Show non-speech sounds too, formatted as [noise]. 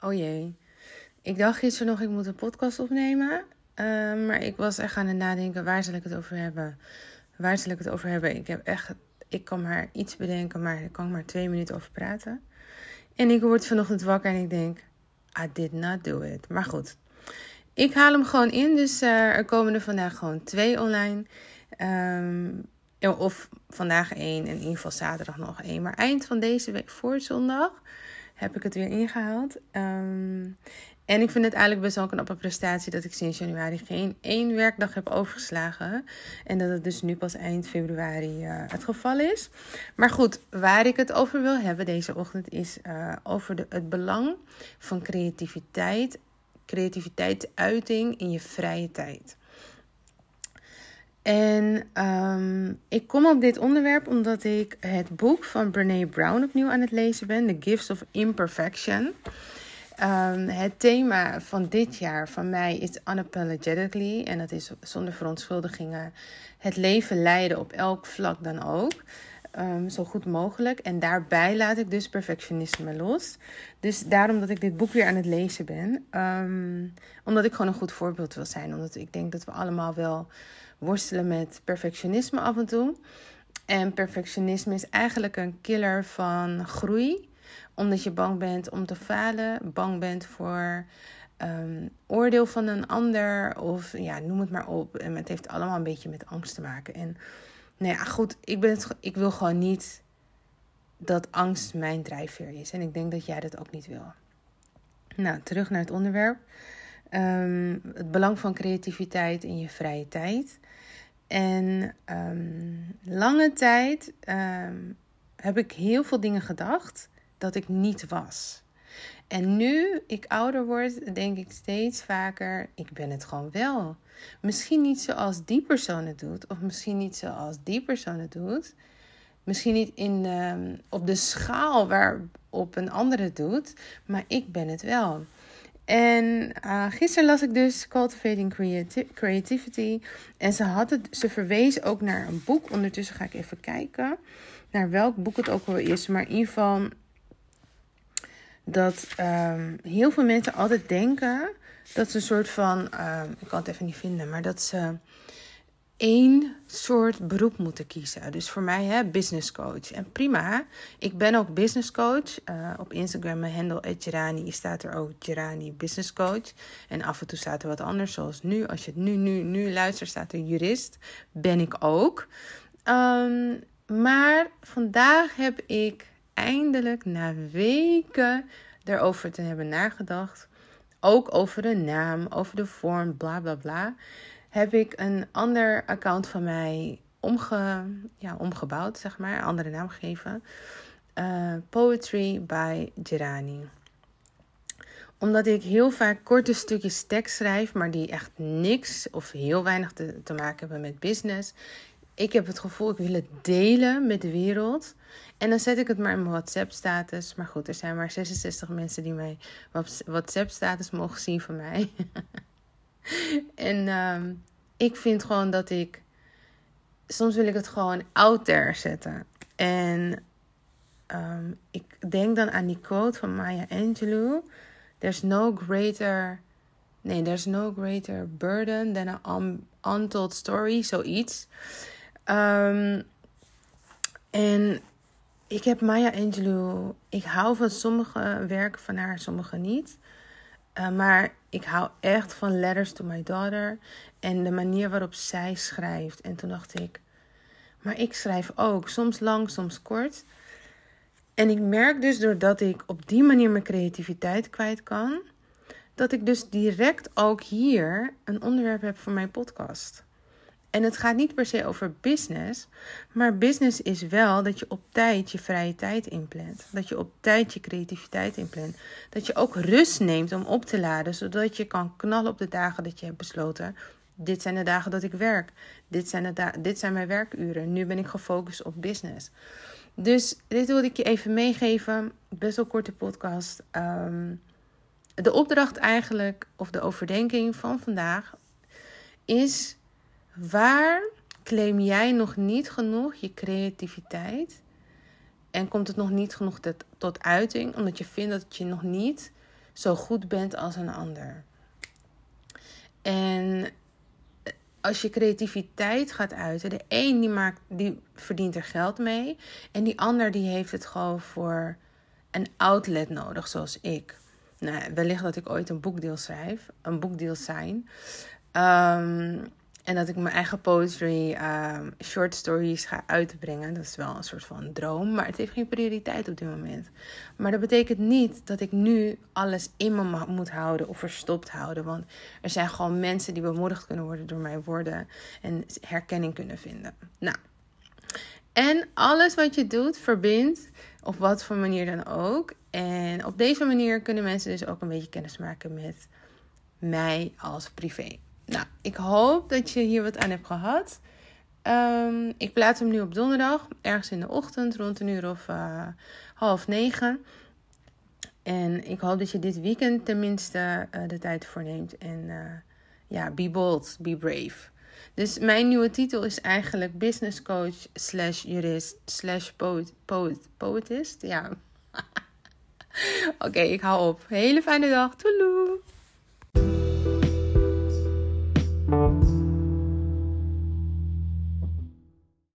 Oh jee. Ik dacht gisteren nog, ik moet een podcast opnemen. Uh, maar ik was echt aan het nadenken, waar zal ik het over hebben? Waar zal ik het over hebben? Ik heb echt, ik kan maar iets bedenken, maar ik kan maar twee minuten over praten. En ik word vanochtend wakker en ik denk, I did not do it. Maar goed, ik haal hem gewoon in. Dus uh, er komen er vandaag gewoon twee online. Um, of vandaag één en in ieder geval zaterdag nog één. Maar eind van deze week, voor zondag, heb ik het weer ingehaald. Um, en ik vind het eigenlijk best wel een knappe prestatie dat ik sinds januari geen één werkdag heb overgeslagen. En dat het dus nu pas eind februari uh, het geval is. Maar goed, waar ik het over wil hebben deze ochtend is uh, over de, het belang van creativiteit. Creativiteitsuiting in je vrije tijd. En um, ik kom op dit onderwerp omdat ik het boek van Brene Brown opnieuw aan het lezen ben, The Gifts of Imperfection. Um, het thema van dit jaar van mij is unapologetically. En dat is zonder verontschuldigingen het leven leiden op elk vlak dan ook. Um, zo goed mogelijk. En daarbij laat ik dus perfectionisme los. Dus daarom dat ik dit boek weer aan het lezen ben. Um, omdat ik gewoon een goed voorbeeld wil zijn. Omdat ik denk dat we allemaal wel worstelen met perfectionisme af en toe. En perfectionisme is eigenlijk een killer van groei omdat je bang bent om te falen, bang bent voor um, oordeel van een ander of ja, noem het maar op. En het heeft allemaal een beetje met angst te maken. En nou ja, goed, ik, ben het, ik wil gewoon niet dat angst mijn drijfveer is. En ik denk dat jij dat ook niet wil. Nou, terug naar het onderwerp. Um, het belang van creativiteit in je vrije tijd. En um, lange tijd heb ik heel veel dingen gedacht dat ik niet was. En nu ik ouder word, denk ik steeds vaker: ik ben het gewoon wel. Misschien niet zoals die persoon het doet, of misschien niet zoals die persoon het doet. Misschien niet in, uh, op de schaal waarop een ander het doet, maar ik ben het wel. En uh, gisteren las ik dus Cultivating Creati Creativity. En ze, had het, ze verwees ook naar een boek. Ondertussen ga ik even kijken naar welk boek het ook wel is. Maar in ieder geval dat um, heel veel mensen altijd denken dat ze een soort van, um, ik kan het even niet vinden, maar dat ze één soort beroep moeten kiezen. Dus voor mij, hè, business coach. En prima, ik ben ook business coach. Uh, op Instagram, mijn handle Gerani, staat er ook Gerani Business Coach. En af en toe staat er wat anders, zoals nu. Als je het nu, nu, nu luistert, staat er jurist. Ben ik ook. Um, maar vandaag heb ik eindelijk na weken erover te hebben nagedacht, ook over de naam, over de vorm, bla bla bla, heb ik een ander account van mij omge, ja, omgebouwd, zeg maar, een andere naam gegeven. Uh, Poetry by Gerani omdat ik heel vaak korte stukjes tekst schrijf, maar die echt niks of heel weinig te, te maken hebben met business. Ik heb het gevoel, ik wil het delen met de wereld. En dan zet ik het maar in mijn WhatsApp-status. Maar goed, er zijn maar 66 mensen die mijn WhatsApp-status mogen zien van mij. [laughs] en um, ik vind gewoon dat ik. Soms wil ik het gewoon out there zetten. En um, ik denk dan aan die quote van Maya Angelou: There's no greater. Nee, there's no greater burden than an untold story, zoiets. Um, en ik heb Maya Angelou. Ik hou van sommige werken van haar, sommige niet. Uh, maar ik hou echt van Letters to My Daughter. En de manier waarop zij schrijft. En toen dacht ik. Maar ik schrijf ook. Soms lang, soms kort. En ik merk dus doordat ik op die manier mijn creativiteit kwijt kan. Dat ik dus direct ook hier een onderwerp heb voor mijn podcast. En het gaat niet per se over business, maar business is wel dat je op tijd je vrije tijd inplant. Dat je op tijd je creativiteit inplant. Dat je ook rust neemt om op te laden, zodat je kan knallen op de dagen dat je hebt besloten. Dit zijn de dagen dat ik werk. Dit zijn, de dit zijn mijn werkuren. Nu ben ik gefocust op business. Dus dit wilde ik je even meegeven. Best wel korte podcast. Um, de opdracht eigenlijk, of de overdenking van vandaag, is Waar claim jij nog niet genoeg je creativiteit? En komt het nog niet genoeg tot, uiting, omdat je vindt dat je nog niet zo goed bent als een ander. En als je creativiteit gaat uiten, de een die, maakt, die verdient er geld mee. En die ander die heeft het gewoon voor een outlet nodig, zoals ik. Nou, wellicht dat ik ooit een boekdeel schrijf, een boekdeel zijn. En dat ik mijn eigen poetry, um, short stories ga uitbrengen. Dat is wel een soort van droom. Maar het heeft geen prioriteit op dit moment. Maar dat betekent niet dat ik nu alles in me moet houden of verstopt houden. Want er zijn gewoon mensen die bemoedigd kunnen worden door mijn woorden. En herkenning kunnen vinden. Nou. En alles wat je doet verbindt. Op wat voor manier dan ook. En op deze manier kunnen mensen dus ook een beetje kennis maken met mij als privé. Ik hoop dat je hier wat aan hebt gehad. Um, ik plaats hem nu op donderdag, ergens in de ochtend, rond een uur of uh, half negen. En ik hoop dat je dit weekend tenminste uh, de tijd voor neemt. En uh, ja, be bold, be brave. Dus mijn nieuwe titel is eigenlijk business coach slash jurist slash poet, poet, poetist. Ja. [laughs] Oké, ik hou op. Hele fijne dag. Toeloe!